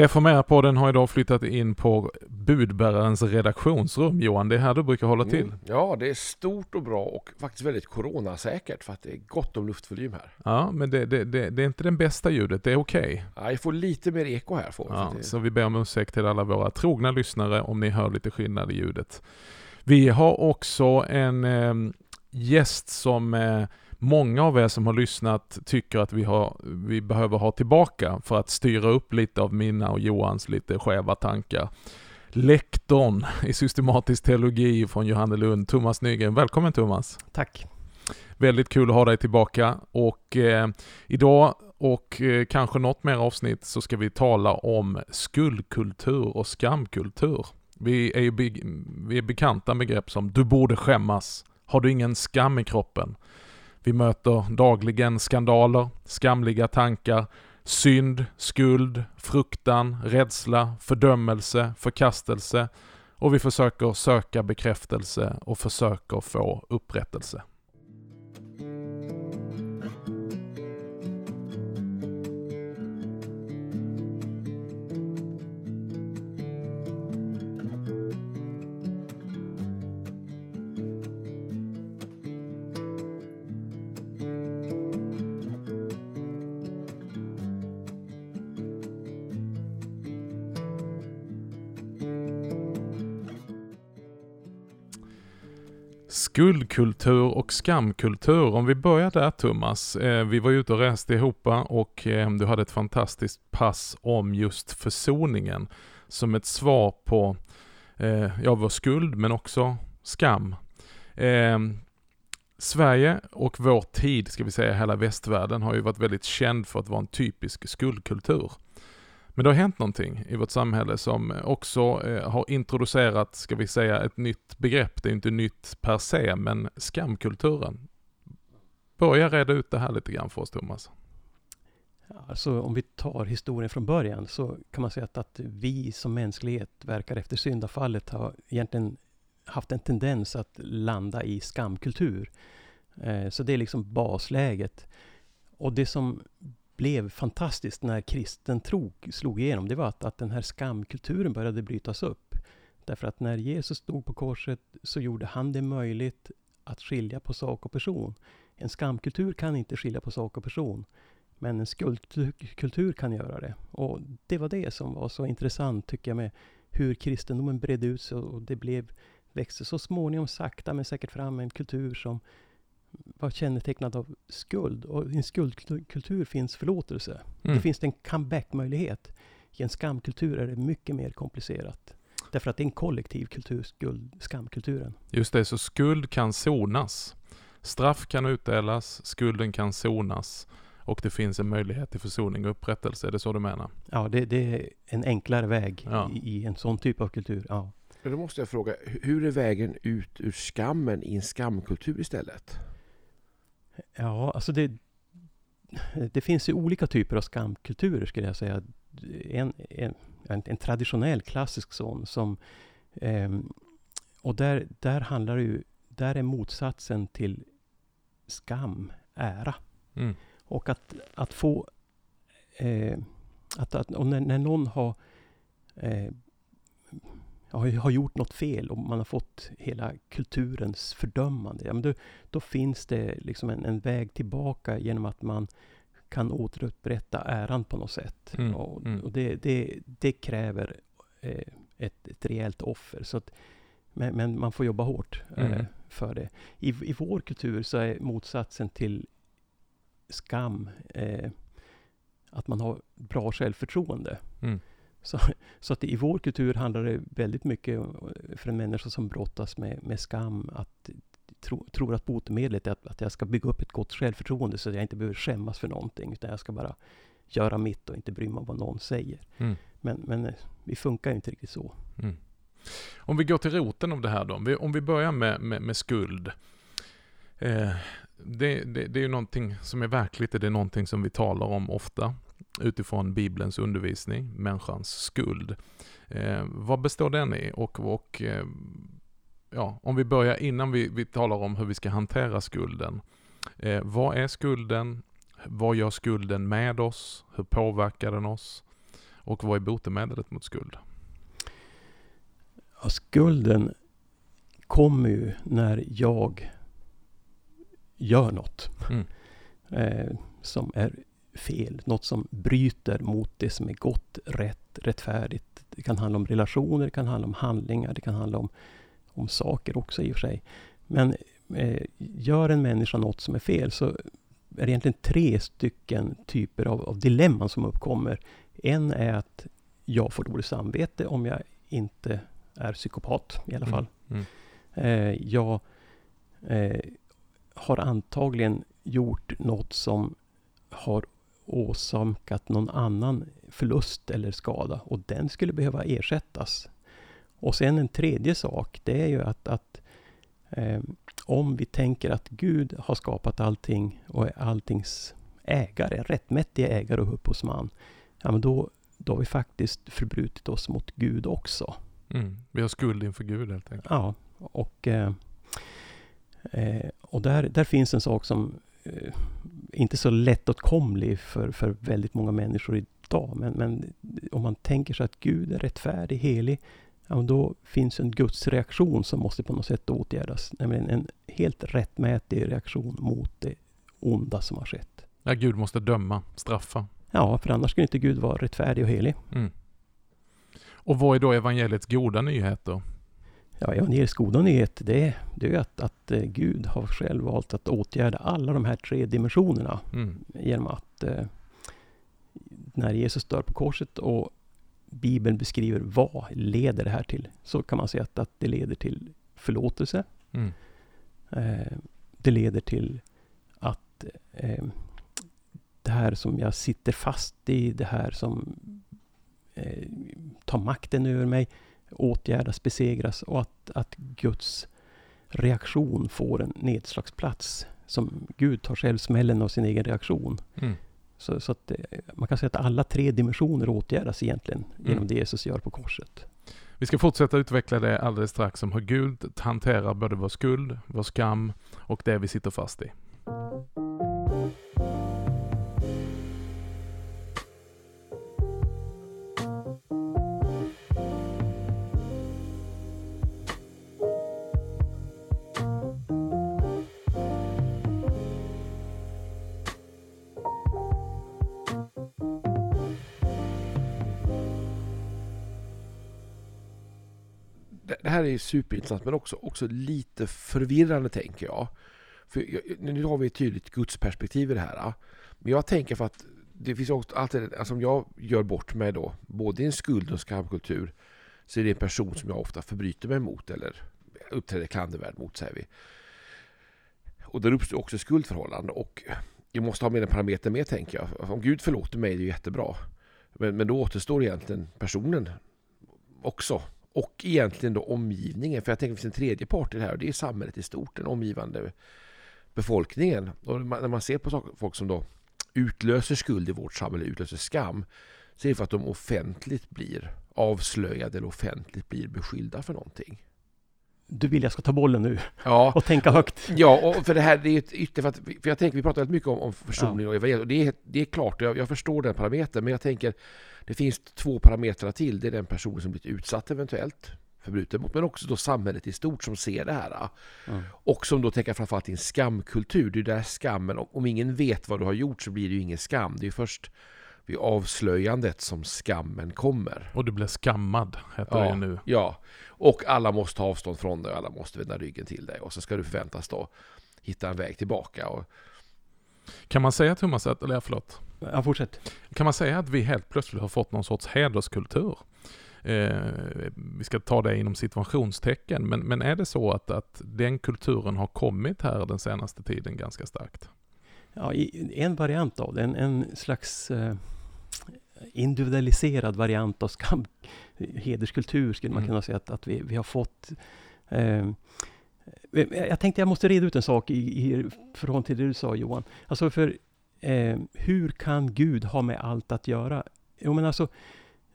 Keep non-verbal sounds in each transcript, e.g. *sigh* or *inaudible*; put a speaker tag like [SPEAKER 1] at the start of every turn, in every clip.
[SPEAKER 1] Reformera-podden har idag flyttat in på budbärarens redaktionsrum. Johan, det är här du brukar hålla till. Mm.
[SPEAKER 2] Ja, det är stort och bra och faktiskt väldigt coronasäkert för att det är gott om luftvolym här.
[SPEAKER 1] Ja, men det, det, det, det är inte det bästa ljudet, det är okej. Okay.
[SPEAKER 2] Ja, jag får lite mer eko här. Får
[SPEAKER 1] ja, Så vi ber om ursäkt till alla våra trogna lyssnare om ni hör lite skillnad i ljudet. Vi har också en eh, gäst som eh, många av er som har lyssnat tycker att vi, har, vi behöver ha tillbaka för att styra upp lite av mina och Johans lite skeva tankar. Lektorn i systematisk teologi från Johannelund, Thomas Nygren. Välkommen Thomas!
[SPEAKER 3] Tack!
[SPEAKER 1] Väldigt kul att ha dig tillbaka och eh, idag och eh, kanske något mer avsnitt så ska vi tala om skuldkultur och skamkultur. Vi är ju vi är bekanta begrepp som du borde skämmas, har du ingen skam i kroppen? Vi möter dagligen skandaler, skamliga tankar, synd, skuld, fruktan, rädsla, fördömelse, förkastelse och vi försöker söka bekräftelse och försöker få upprättelse. Skuldkultur och skamkultur. Om vi börjar där Thomas. Eh, vi var ute och reste ihop och eh, du hade ett fantastiskt pass om just försoningen som ett svar på eh, ja, vår skuld men också skam. Eh, Sverige och vår tid, ska vi säga hela västvärlden, har ju varit väldigt känd för att vara en typisk skuldkultur. Men det har hänt någonting i vårt samhälle som också eh, har introducerat, ska vi säga, ett nytt begrepp. Det är inte nytt per se, men skamkulturen. Börja reda ut det här lite grann för oss, Thomas.
[SPEAKER 3] Alltså om vi tar historien från början så kan man säga att, att vi som mänsklighet verkar efter syndafallet ha egentligen haft en tendens att landa i skamkultur. Eh, så det är liksom basläget. Och det som blev fantastiskt när kristen tro slog igenom, det var att, att den här skamkulturen började brytas upp. Därför att när Jesus stod på korset så gjorde han det möjligt att skilja på sak och person. En skamkultur kan inte skilja på sak och person. Men en skuldkultur kan göra det. Och det var det som var så intressant tycker jag med hur kristendomen bredde ut sig och det blev, växte så småningom sakta men säkert fram en kultur som var kännetecknad av skuld. Och i en skuldkultur finns förlåtelse. Mm. Det finns en comeback-möjlighet. I en skamkultur är det mycket mer komplicerat. Därför att det är en kollektiv kultur, skuld, skamkulturen.
[SPEAKER 1] Just det, så skuld kan sonas. Straff kan utdelas, skulden kan sonas och det finns en möjlighet till försoning och upprättelse. Är det så du menar?
[SPEAKER 3] Ja, det, det är en enklare väg ja. i, i, en sån typ av kultur. Ja.
[SPEAKER 2] Men då måste jag fråga, hur är vägen ut ur skammen i en skamkultur istället?
[SPEAKER 3] Ja, alltså det, det finns ju olika typer av skamkulturer skulle jag säga. En, en, en traditionell klassisk sån som eh, och där, där handlar det ju, där är motsatsen till skam, ära. Mm. Och att, att få, eh, att, att, och när, när någon har eh, har gjort något fel och man har fått hela kulturens fördömande. Ja, men då, då finns det liksom en, en, väg tillbaka genom att man kan återupprätta äran på något sätt. Mm, och, mm. och det, det, det, kräver eh, ett, ett rejält offer. Så att, men, men, man får jobba hårt eh, mm. för det. I, I vår kultur så är motsatsen till skam eh, att man har bra självförtroende. Mm. Så, så att i vår kultur handlar det väldigt mycket för en människa som brottas med, med skam att tro, tror att botemedlet är att, att jag ska bygga upp ett gott självförtroende så att jag inte behöver skämmas för någonting utan jag ska bara göra mitt och inte bry mig om vad någon säger. Mm. Men, men eh, vi funkar inte riktigt så. Mm.
[SPEAKER 1] Om vi går till roten av det här då, om vi, om vi börjar med, med, med skuld. Eh, det, det, det, är ju någonting som är verkligt, det är någonting som vi talar om ofta utifrån Bibelns undervisning, människans skuld. Eh, vad består den i? Och, och eh, ja, om vi börjar innan vi, vi talar om hur vi ska hantera skulden. Eh, vad är skulden? Vad gör skulden med oss? Hur påverkar den oss? Och vad är botemedlet mot skuld?
[SPEAKER 3] Ja, skulden kommer ju när jag gör något
[SPEAKER 1] Mm.
[SPEAKER 3] eh, som är fel. Något som bryter mot det som är gott, rätt, rättfärdigt. Det kan handla om relationer, det kan handla om handlingar, det kan handla om, om saker också i och för sig. Men eh, gör en människa något som är fel så är det egentligen tre stycken typer av, av dilemman som uppkommer. En är att jag får dåligt samvete om jag inte är psykopat i alla fall.
[SPEAKER 1] Mm.
[SPEAKER 3] Eh, jag eh, har antagligen gjort något som har åsamkat någon annan förlust eller skada och den skulle behöva ersättas. Och sen en tredje sak, det är ju att, att eh, om vi tänker att Gud har skapat allting och är alltings ägare, rättmätige ägare och upphovsman, ja men då, då har vi faktiskt förbrutit oss mot Gud också.
[SPEAKER 1] Mm. Vi har skuld inför Gud helt enkelt.
[SPEAKER 3] Ja, och, eh, eh, och där, där finns en sak som inte är så lättåtkomlig för, för väldigt många människor idag. Men, men om man tänker sig att Gud är rättfärdig, helig, ja, då finns en Guds reaktion som måste på något sätt åtgärdas. Nämligen en helt rättmätig reaktion mot det onda som har skett.
[SPEAKER 1] Ja, Gud måste döma, straffa.
[SPEAKER 3] Ja, för annars skulle inte Gud vara rättfärdig och helig.
[SPEAKER 1] Mm. Och vad är då evangeliets goda nyheter?
[SPEAKER 3] Ja, evangelisk goda nyhet, det, är- det är att, att eh, Gud har själv valt att åtgärda alla de här tre dimensionerna
[SPEAKER 1] Mm.
[SPEAKER 3] genom att eh, när Jesus dör på korset och Bibeln beskriver vad leder det här till, så kan man säga att, att det leder till förlåtelse.
[SPEAKER 1] Mm.
[SPEAKER 3] Eh, det leder till att eh, det här som jag sitter fast i, det här som eh, tar makten över mig, åtgärdas, besegras och att, att Guds reaktion får en nedslagsplats. Som Gud tar själv smällen av sin egen reaktion.
[SPEAKER 1] Mm.
[SPEAKER 3] Så, så att eh, man kan säga att alla tre dimensioner åtgärdas egentligen genom
[SPEAKER 1] Mm.
[SPEAKER 3] det Jesus gör på korset.
[SPEAKER 1] Vi ska fortsätta utveckla det alldeles strax om hur Gud hanterar både vår skuld, vår skam och det vi sitter fast i.
[SPEAKER 2] superintressant men också, också lite förvirrande tänker jag. För jag- nu har vi ett tydligt gudsperspektiv i det här. Men jag tänker för att det finns också alltid, alltså om jag gör bort mig då, både i en skuld och skamkultur, så är det en person som jag ofta förbryter mig mot eller uppträder klandervärd mot, säger vi. Och där uppstår också skuldförhållande och jag måste ha med en parameter med tänker jag. Om Gud förlåter mig är det jättebra. Men, men då återstår egentligen personen också. Och egentligen då omgivningen. För jag tänker att det finns en tredje part i det här och det är samhället i stort, den omgivande befolkningen. Och när man ser på folk som då utlöser skuld i vårt samhälle, utlöser skam, så är det för att de offentligt blir avslöjade eller offentligt blir beskyllda för någonting.
[SPEAKER 3] Du vill jag ska ta bollen nu
[SPEAKER 2] Ja, *laughs*
[SPEAKER 3] och tänka högt.
[SPEAKER 2] Ja, och för det här det är ett ytter för att, för jag tänker, vi pratar väldigt mycket om, om försoning och evangeliet och det är, det är klart, jag, jag förstår den parametern, men jag tänker det finns två parametrar till. Det är den personen som blivit utsatt eventuellt förbruten mot, men också då samhället i stort som ser det här.
[SPEAKER 3] Mm.
[SPEAKER 2] Och som då tänker framförallt i en skamkultur. Det är där skammen, om, om ingen vet vad du har gjort så blir det ju ingen skam. Det är först vid avslöjandet som skammen kommer.
[SPEAKER 1] Och du blir skammad, heter det
[SPEAKER 2] Ja.
[SPEAKER 1] ju nu.
[SPEAKER 2] Ja, och alla måste ta avstånd från dig och alla måste vända ryggen till dig. Och så ska du förväntas då hitta en väg tillbaka. Och,
[SPEAKER 1] Kan man säga Thomas, att, eller förlåt.
[SPEAKER 3] Ja, fortsätt.
[SPEAKER 1] Kan man säga att vi helt plötsligt har fått någon sorts hederskultur? Eh, vi ska ta det inom situationstecken, men, men är det så att, att den kulturen har kommit här den senaste tiden ganska starkt?
[SPEAKER 3] Ja, en variant av det, en, en slags eh, individualiserad variant av skam, hederskultur skulle man
[SPEAKER 1] Mm.
[SPEAKER 3] kunna säga att, att vi, vi har fått. Eh, jag tänkte jag måste reda ut en sak i, i förhållande till det du sa Johan. Alltså för eh, hur kan Gud ha med allt att göra? Jo men alltså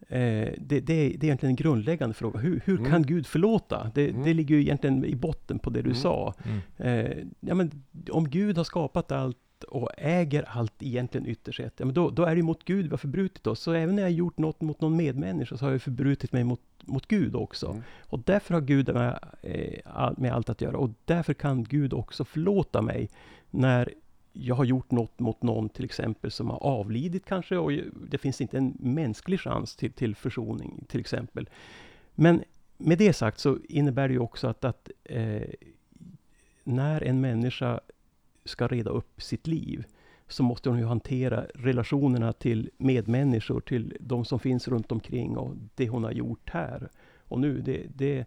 [SPEAKER 3] Eh, det, det, är, det är egentligen en grundläggande fråga. Hur, hur
[SPEAKER 2] Mm.
[SPEAKER 3] kan Gud förlåta? Det,
[SPEAKER 2] Mm.
[SPEAKER 3] det ligger ju egentligen i botten på det du
[SPEAKER 2] Mm.
[SPEAKER 3] sa.
[SPEAKER 2] Mm.
[SPEAKER 3] Eh, ja, men om Gud har skapat allt och äger allt egentligen ytterst sett, ja, men då, då är det mot Gud vi har förbrutit oss. Så även när jag gjort något mot någon medmänniska så har jag förbrutit mig mot, mot Gud också. Mm. Och därför har Gud med, eh, med allt att göra. Och därför kan Gud också förlåta mig när jag har gjort något mot någon till exempel som har avlidit kanske och det finns inte en mänsklig chans till, till försoning till exempel. Men med det sagt så innebär det ju också att, att eh, när en människa ska reda upp sitt liv så måste hon ju hantera relationerna till medmänniskor, till de som finns runt omkring och det hon har gjort här och nu. Det, det,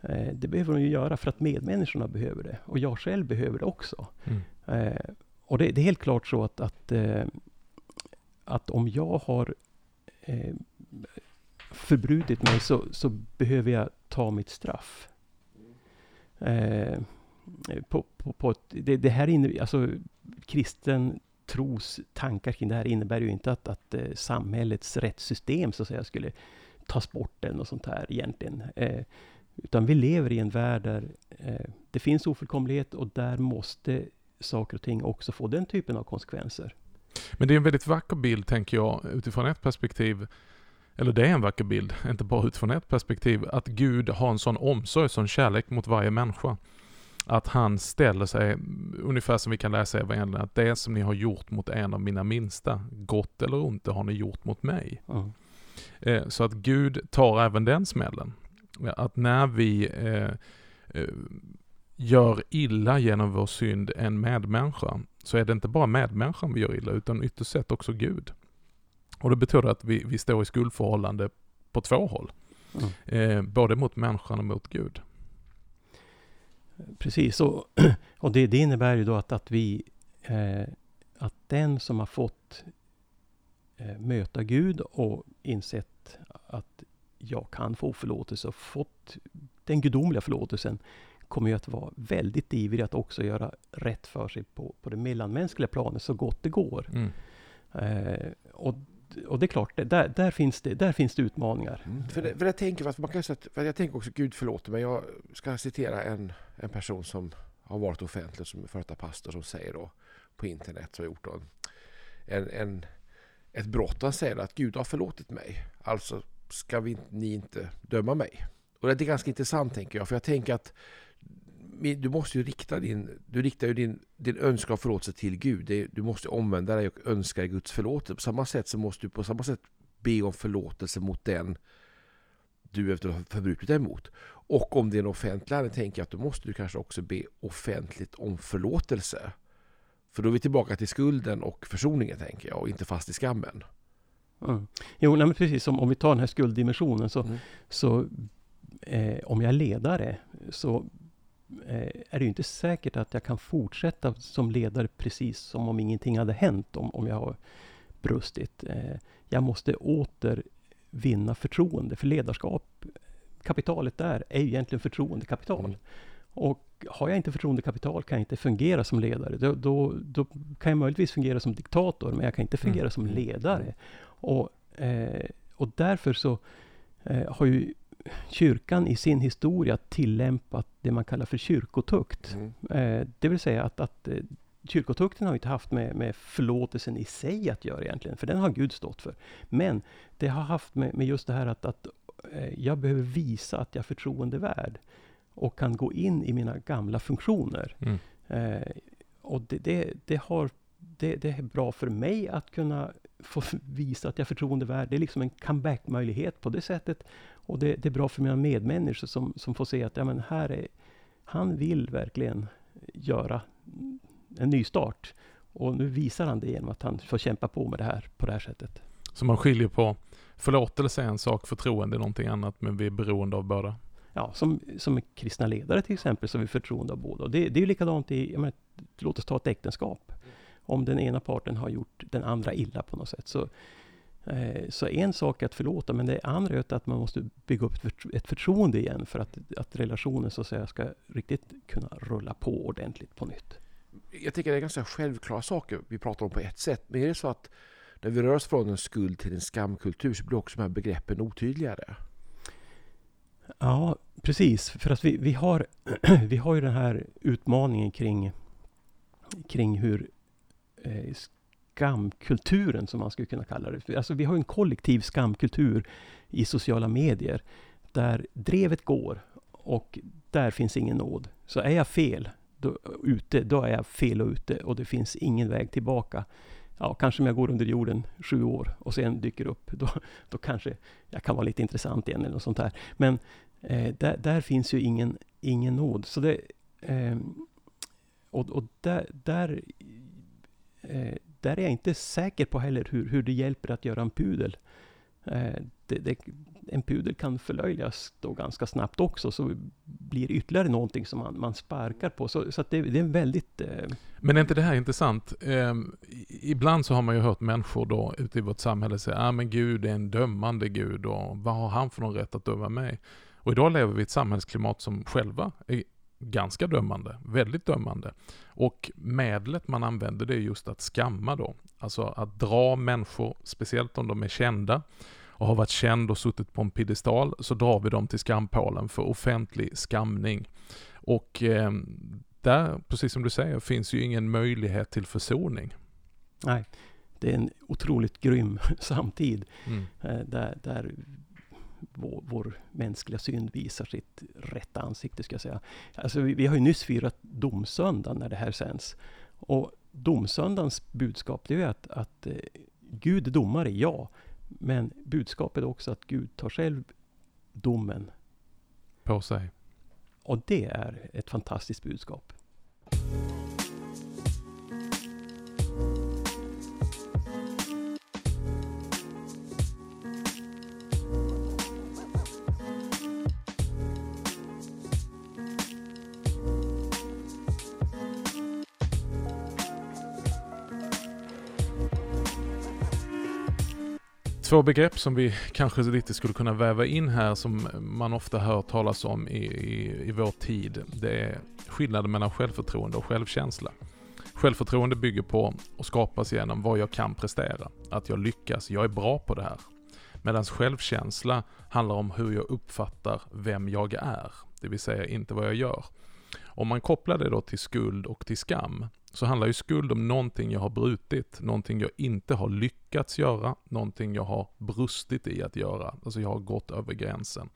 [SPEAKER 3] eh, det behöver hon ju göra för att medmänniskorna behöver det och jag själv behöver det också. Mm. Eh, och det, det, är helt klart så att, att, eh, att om jag har förbrutit mig så, så behöver jag ta mitt straff. Eh, på, på, på ett, det, det, här innebär, alltså kristen tros tankar kring det här innebär ju inte att, att eh, samhällets rättssystem så att säga skulle tas bort eller något sånt här egentligen. Eh, utan vi lever i en värld där eh, det finns ofullkomlighet och där måste saker och ting också få den typen av konsekvenser.
[SPEAKER 1] Men det är en väldigt vacker bild, tänker jag, utifrån ett perspektiv. Eller det är en vacker bild, *laughs* inte bara utifrån ett perspektiv, att Gud har en sån omsorg, sån kärlek mot varje människa. Att han ställer sig, ungefär som vi kan läsa i evangelierna, att det som ni har gjort mot en av mina minsta, gott eller ont, det har ni gjort mot mig. Mm. Så att Gud tar även den smällen. Att när vi eh, eh, gör illa genom vår synd en medmänniska, så är det inte bara medmänniskan vi gör illa, utan ytterst sett också Gud. Och det betyder att vi, vi står i skuldförhållande på två håll. Mm. Eh, både mot människan och mot Gud.
[SPEAKER 3] Precis, och, *clears throat* och det, det, innebär ju då att, att vi eh, att den som har fått eh, möta Gud och insett att jag kan få förlåtelse och fått den gudomliga förlåtelsen kommer ju att vara väldigt ivrig att också göra rätt för sig på, på det mellanmänskliga planet så gott det går. Mm. Eh, och, och det är klart, där, där, finns, det, där finns det utmaningar.
[SPEAKER 2] Mm. För, det, för jag tänker, man kan säga, för jag tänker också, Gud förlåter mig. Jag ska citera en, en person som har varit offentlig som före pastor som säger då på internet har gjort en, en, ett brott. Han säger att Gud har förlåtit mig. Alltså ska vi, ni inte döma mig. Och det är ganska intressant tänker jag. För jag tänker att du måste ju rikta din, du riktar ju din, din önskan och förlåtelse till Gud. Du måste omvända dig och önska Guds förlåtelse. På samma sätt så måste du på samma sätt be om förlåtelse mot den du efter har förbrutit dig mot. Och om det är en offentlig handling tänker jag att då måste du kanske också be offentligt om förlåtelse. För då är vi tillbaka till skulden och försoningen tänker jag och inte fast i skammen.
[SPEAKER 3] Mm. Jo, nej, men precis som om vi tar den här skulddimensionen så, mm. så eh, om jag är ledare så är det ju inte säkert att jag kan fortsätta som ledare precis som om ingenting hade hänt om, om jag har brustit. Eh, jag måste åter vinna förtroende för ledarskap. Kapitalet där är ju egentligen förtroendekapital. Mm. Och har jag inte förtroendekapital kan jag inte fungera som ledare. Då, då, då, kan jag möjligtvis fungera som diktator, men jag kan inte fungera mm. som mm. ledare. Och, eh, och därför så eh, har ju kyrkan i sin historia tillämpat det man kallar för kyrkotukt. Mm. Eh, det vill säga att, att eh, kyrkotukten har inte haft med, med förlåtelsen i sig att göra egentligen, för den har Gud stått för. Men det har haft med, med just det här att, att eh, jag behöver visa att jag är förtroendevärd och kan gå in i mina gamla funktioner. Mm. Eh, och det, det, det, har, det, det är bra för mig att kunna få visa att jag är förtroendevärd. Det är liksom en comeback-möjlighet på det sättet. Och det, det, är bra för mina medmänniskor som, som får se att ja, men här är, han vill verkligen göra en ny start. Och nu visar han det genom att han får kämpa på med det här på det här sättet.
[SPEAKER 1] Så man skiljer på förlåtelse är en sak, förtroende är någonting annat, men vi är beroende av båda?
[SPEAKER 3] Ja, som, som kristna ledare till exempel, så är vi förtroende av båda. Och det, det är ju likadant i, menar, låt oss ta ett äktenskap. Om den ena parten har gjort den andra illa på något sätt, så Eh, så en sak är att förlåta, men det andra är att man måste bygga upp ett förtroende igen för att, att relationen så att säga ska riktigt kunna rulla på ordentligt på nytt.
[SPEAKER 2] Jag tycker det är ganska självklara saker vi pratar om på ett sätt. Men är det så att när vi rör oss från en skuld till en skamkultur så blir också de här begreppen otydligare?
[SPEAKER 3] Ja, precis. För att vi, vi, har, *clears throat* vi har ju den här utmaningen kring, kring hur eh, skamkulturen, som man skulle kunna kalla det. Alltså vi har en kollektiv skamkultur i sociala medier, där drevet går och där finns ingen nåd. Så är jag fel då, ute, då är jag fel och ute och det finns ingen väg tillbaka. Ja, kanske om jag går under jorden sju år och sen dyker upp, då, då kanske jag kan vara lite intressant igen eller något sånt där. Men eh, där, där, finns ju ingen, ingen nåd. Så det, eh, och, och där, där, Eh, där är jag inte säker på heller hur, hur det hjälper att göra en pudel. Eh, det, det, en pudel kan förlöjligas då ganska snabbt också, så blir ytterligare någonting som man, man sparkar på. Så, så det, det, är väldigt... Eh...
[SPEAKER 1] Men är inte det här intressant? Eh, ibland så har man ju hört människor då ute i vårt samhälle säga, ah, men Gud är en dömande Gud och vad har han för någon rätt att döma mig? Och idag lever vi i ett samhällsklimat som själva är ganska dömande, väldigt dömande. Och medlet man använder det är just att skamma då. Alltså att dra människor, speciellt om de är kända, och har varit känd och suttit på en piedestal, så drar vi dem till skampålen för offentlig skamning. Och eh, där, precis som du säger, finns ju ingen möjlighet till försoning.
[SPEAKER 3] Nej, det är en otroligt grym *laughs* samtid, mm. eh, där, där vår, vår, mänskliga synd visar sitt rätta ansikte, ska jag säga. Alltså, vi, vi har ju nyss firat domsöndagen när det här sänds. Och domsöndagens budskap, det är ju att, att eh, Gud är domare, ja. Men budskapet är också att Gud tar själv domen.
[SPEAKER 1] På sig.
[SPEAKER 3] Och det är ett fantastiskt budskap.
[SPEAKER 1] Två begrepp som vi kanske lite skulle kunna väva in här som man ofta hör talas om i, i, i vår tid. Det är skillnaden mellan självförtroende och självkänsla. Självförtroende bygger på och skapas genom vad jag kan prestera. Att jag lyckas, jag är bra på det här. Medan självkänsla handlar om hur jag uppfattar vem jag är, det vill säga inte vad jag gör. Om man kopplar det då till skuld och till skam, så handlar ju skuld om någonting jag har brutit, någonting jag inte har lyckats göra, någonting jag har brustit i att göra, alltså jag har gått över gränsen.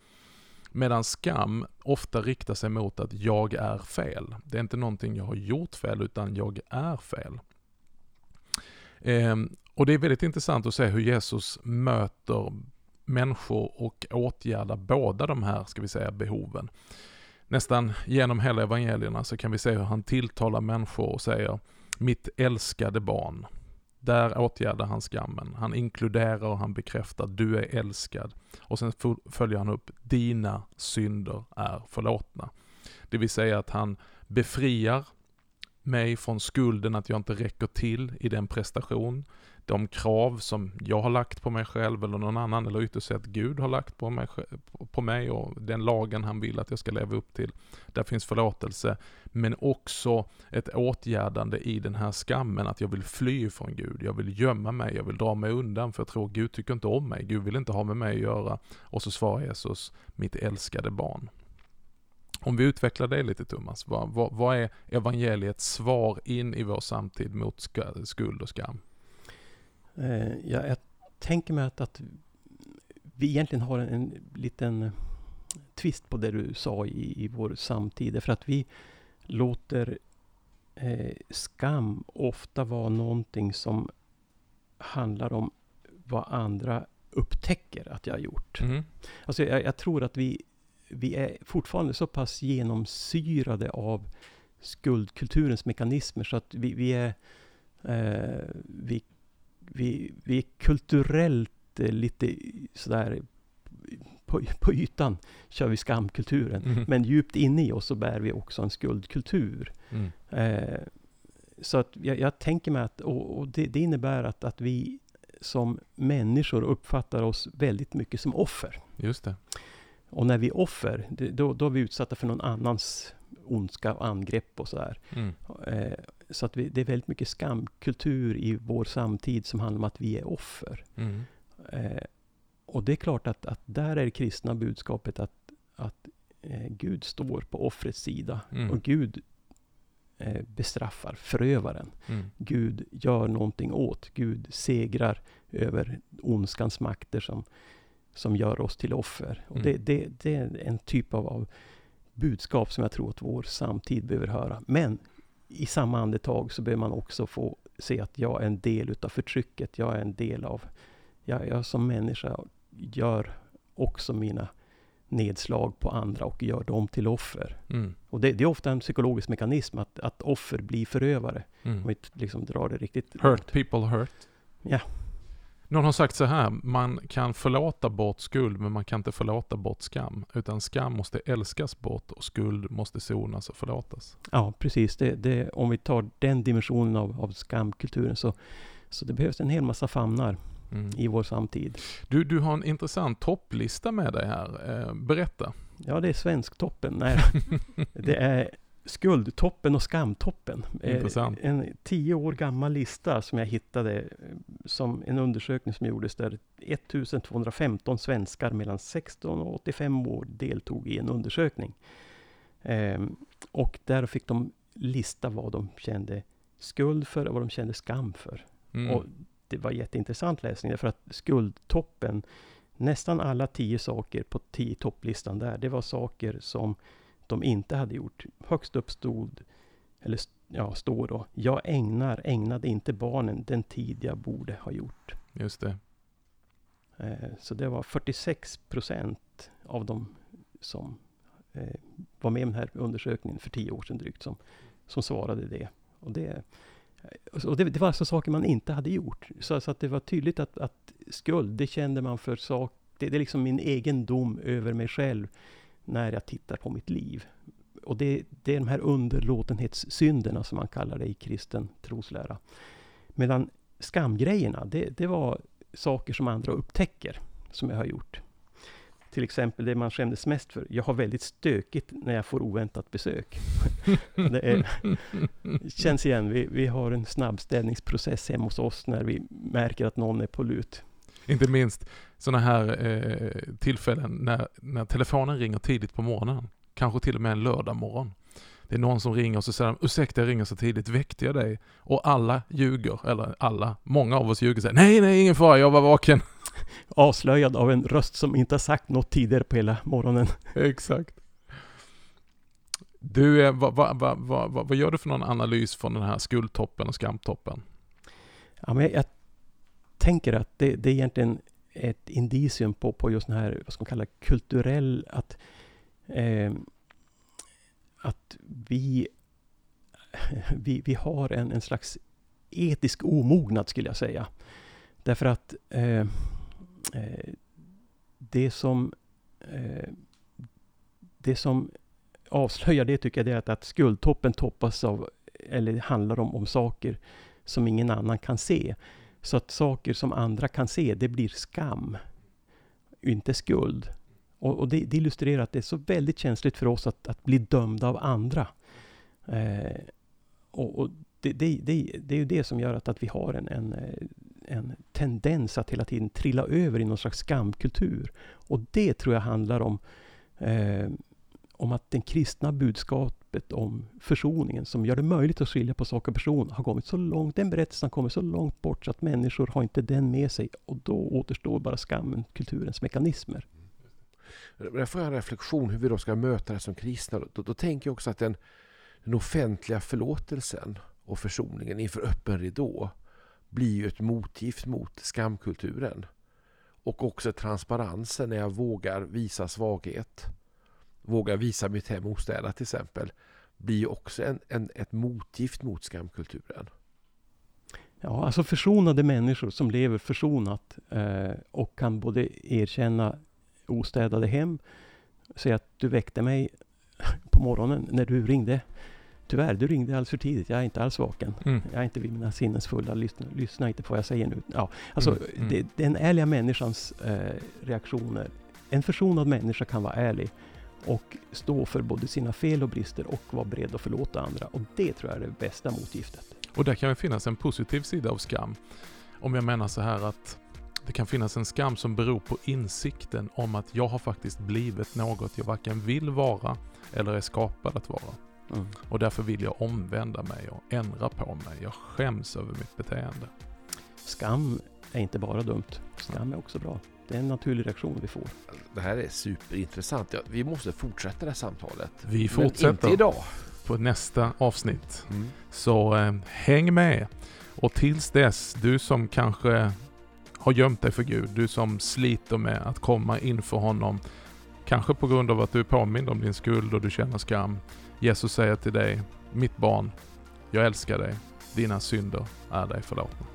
[SPEAKER 1] Medan skam ofta riktar sig mot att jag är fel. Det är inte någonting jag har gjort fel, utan jag är fel. Ehm, och det är väldigt intressant att se hur Jesus möter människor och åtgärdar båda de här, ska vi säga, behoven nästan genom hela evangelierna så kan vi se hur han tilltalar människor och säger mitt älskade barn. Där åtgärdar han skammen. Han inkluderar och han bekräftar du är älskad. Och sen följer han upp dina synder är förlåtna. Det vill säga att han befriar mig från skulden att jag inte räcker till i den prestation de krav som jag har lagt på mig själv eller någon annan, eller ytterst sett Gud har lagt på mig, på mig och den lagen han vill att jag ska leva upp till. Där finns förlåtelse, men också ett åtgärdande i den här skammen, att jag vill fly från Gud, jag vill gömma mig, jag vill dra mig undan, för jag tror Gud tycker inte om mig, Gud vill inte ha med mig att göra. Och så svarar Jesus, mitt älskade barn. Om vi utvecklar det lite Thomas, vad, vad, vad är evangeliets svar in i vår samtid mot skuld och skam?
[SPEAKER 3] Eh, ja, jag tänker mig att, att vi egentligen har en, en liten twist på det du sa i, i vår samtid. För att vi låter eh, skam ofta vara någonting som handlar om vad andra upptäcker att jag har gjort. Mm. Alltså jag, jag, tror att vi, vi är fortfarande så pass genomsyrade av skuldkulturens mekanismer så att vi, vi är eh, vi vi, vi är kulturellt eh, lite sådär på, på ytan kör vi skamkulturen. Mm. Men djupt inne i oss så bär vi också en skuldkultur. Mm. Eh, så att jag, jag, tänker mig att, och, och det, det, innebär att, att vi som människor uppfattar oss väldigt mycket som offer.
[SPEAKER 1] Just det.
[SPEAKER 3] Och när vi är offer, det, då, då är vi utsatta för någon annans ondska och angrepp och sådär. Mm. Eh, så att vi, det är väldigt mycket skamkultur i vår samtid som handlar om att vi är offer. Mm. Eh, och det är klart att, att där är det kristna budskapet att, att eh, Gud står på offrets sida. Mm. Och Gud eh, bestraffar förövaren.
[SPEAKER 1] Mm.
[SPEAKER 3] Gud gör någonting åt. Gud segrar över ondskans makter som, som gör oss till offer. Och
[SPEAKER 1] Mm.
[SPEAKER 3] det, det, det är en typ av, av budskap som jag tror att vår samtid behöver höra. Men i samma andetag så behöver man också få se att jag är en del utav förtrycket. Jag är en del av... Jag, jag som människa gör också mina nedslag på andra och gör dem till offer.
[SPEAKER 1] Mm.
[SPEAKER 3] Och det, det är ofta en psykologisk mekanism att, att offer blir förövare. Om
[SPEAKER 1] Mm.
[SPEAKER 3] vi liksom drar det riktigt
[SPEAKER 1] Hurt people hurt.
[SPEAKER 3] Ja.
[SPEAKER 1] Någon har sagt så här, man kan förlåta bort skuld men man kan inte förlåta bort skam. Utan skam måste älskas bort och skuld måste sonas och förlåtas.
[SPEAKER 3] Ja, precis. Det, det, om vi tar den dimensionen av, av skamkulturen så, så det behövs en hel massa famnar
[SPEAKER 1] Mm.
[SPEAKER 3] i vår samtid.
[SPEAKER 1] Du, du har en intressant topplista med dig här. Eh, berätta.
[SPEAKER 3] Ja, det är svensktoppen. Nej, *laughs* det är skuldtoppen och skamtoppen. Eh,
[SPEAKER 1] Intressant.
[SPEAKER 3] En tio år gammal lista som jag hittade eh, som en undersökning som gjordes där 1215 svenskar mellan 16 och 85 år deltog i en undersökning. Ehm, och där fick de lista vad de kände skuld för och vad de kände skam för.
[SPEAKER 1] Mm.
[SPEAKER 3] Och det var jätteintressant läsning därför att skuldtoppen, nästan alla tio saker på tio topplistan där, det var saker som de inte hade gjort. Högst upp stod, eller ja, står då, jag ägnar, ägnade inte barnen den tid jag borde ha gjort.
[SPEAKER 1] Just det.
[SPEAKER 3] Eh, så det var 46 procent av de som eh, var med i den här undersökningen för tio år sedan drygt, som, som svarade det. Och det, och det, det var alltså saker man inte hade gjort. Så, så att det var tydligt att, att skuld, det kände man för sak. Det, det är liksom min egen dom över mig själv när jag tittar på mitt liv. Och det, det är de här underlåtenhetssynderna som man kallar det i kristen troslära. Medan skamgrejerna, det, det var saker som andra upptäcker, som jag har gjort. Till exempel det man skämdes mest för. Jag har väldigt stökigt när jag får oväntat besök. *laughs* det är, känns igen. Vi, vi har en snabbstädningsprocess hemma hos oss när vi märker att någon är på lut.
[SPEAKER 1] Inte minst sådana här eh, tillfällen när, när telefonen ringer tidigt på morgonen. Kanske till och med en lördag morgon. Det är någon som ringer och så säger de, ursäkta jag ringer så tidigt, väckte jag dig? Och alla ljuger, eller alla, många av oss ljuger och säger, nej nej ingen fara, jag var vaken. *laughs*
[SPEAKER 3] Avslöjad av en röst som inte har sagt något tidigare på hela morgonen. *laughs*
[SPEAKER 1] Exakt. Du, vad, vad, vad, vad, vad gör du för någon analys från den här skuldtoppen och skamtoppen?
[SPEAKER 3] Ja, men jag tänker att det, det är egentligen ett indicium på, på just den här, vad ska man kalla kulturell, att, eh, att vi, *laughs* vi, vi har en, en slags etisk omognad skulle jag säga. Därför att eh, eh, det som eh, det som avslöjar det tycker jag det är att, att skuldtoppen toppas av, eller handlar om, om saker som ingen annan kan se. Så att saker som andra kan se, det blir skam. Inte skuld. Och, och det, det illustrerar att det är så väldigt känsligt för oss att, att bli dömda av andra. Eh, och och det, det, det, det är ju det som gör att, att vi har en, en, eh, en tendens att hela tiden trilla över i någon slags skamkultur. Och det tror jag handlar om eh, om att det kristna budskapet om försoningen som gör det möjligt att skilja på sak och person har kommit så långt, den berättelsen har kommit så långt bort så att människor har inte den med sig och då återstår bara skammen, kulturens mekanismer. Mm.
[SPEAKER 2] Där får jag en reflektion hur vi då ska möta det som kristna. Då, då tänker jag också att den, den offentliga förlåtelsen och försoningen inför öppen ridå blir ju ett motgift mot skamkulturen. Och också transparensen när jag vågar visa svaghet. Vågar visa mitt hem ostädat till exempel. Blir ju också en, en, ett motgift mot skamkulturen.
[SPEAKER 3] Ja, alltså försonade människor som lever försonat eh, och kan både erkänna ostädade hem, säga att du väckte mig *laughs* på morgonen när du ringde. Tyvärr, du ringde alldeles för tidigt. Jag är inte alls vaken.
[SPEAKER 1] Mm.
[SPEAKER 3] Jag är inte vid mina sinnens fulla. Lyssna, lyssna inte på vad jag säger nu. Ja, alltså,
[SPEAKER 1] Mm, mm.
[SPEAKER 3] Det, den ärliga människans eh, reaktioner. En försonad människa kan vara ärlig och stå för både sina fel och brister och vara beredd att förlåta andra. Och det tror jag är det bästa motgiftet.
[SPEAKER 1] Och där kan ju finnas en positiv sida av skam. Om jag menar så här att det kan finnas en skam som beror på insikten om att jag har faktiskt blivit något jag varken vill vara eller är skapad att vara.
[SPEAKER 3] Mm.
[SPEAKER 1] Och därför vill jag omvända mig och ändra på mig. Jag skäms över mitt beteende.
[SPEAKER 3] Skam är inte bara dumt. Skam är också bra. Det är en naturlig reaktion vi får.
[SPEAKER 2] Det här är superintressant. Ja, vi måste fortsätta det här samtalet.
[SPEAKER 1] Vi
[SPEAKER 2] Men
[SPEAKER 1] fortsätter
[SPEAKER 2] inte idag.
[SPEAKER 1] på nästa avsnitt.
[SPEAKER 2] Mm.
[SPEAKER 1] Så eh, häng med. Och tills dess, du som kanske har gömt dig för Gud, du som sliter med att komma inför honom, kanske på grund av att du är påmind om din skuld och du känner skam. Jesus säger till dig, mitt barn, jag älskar dig, dina synder är dig förlåtna.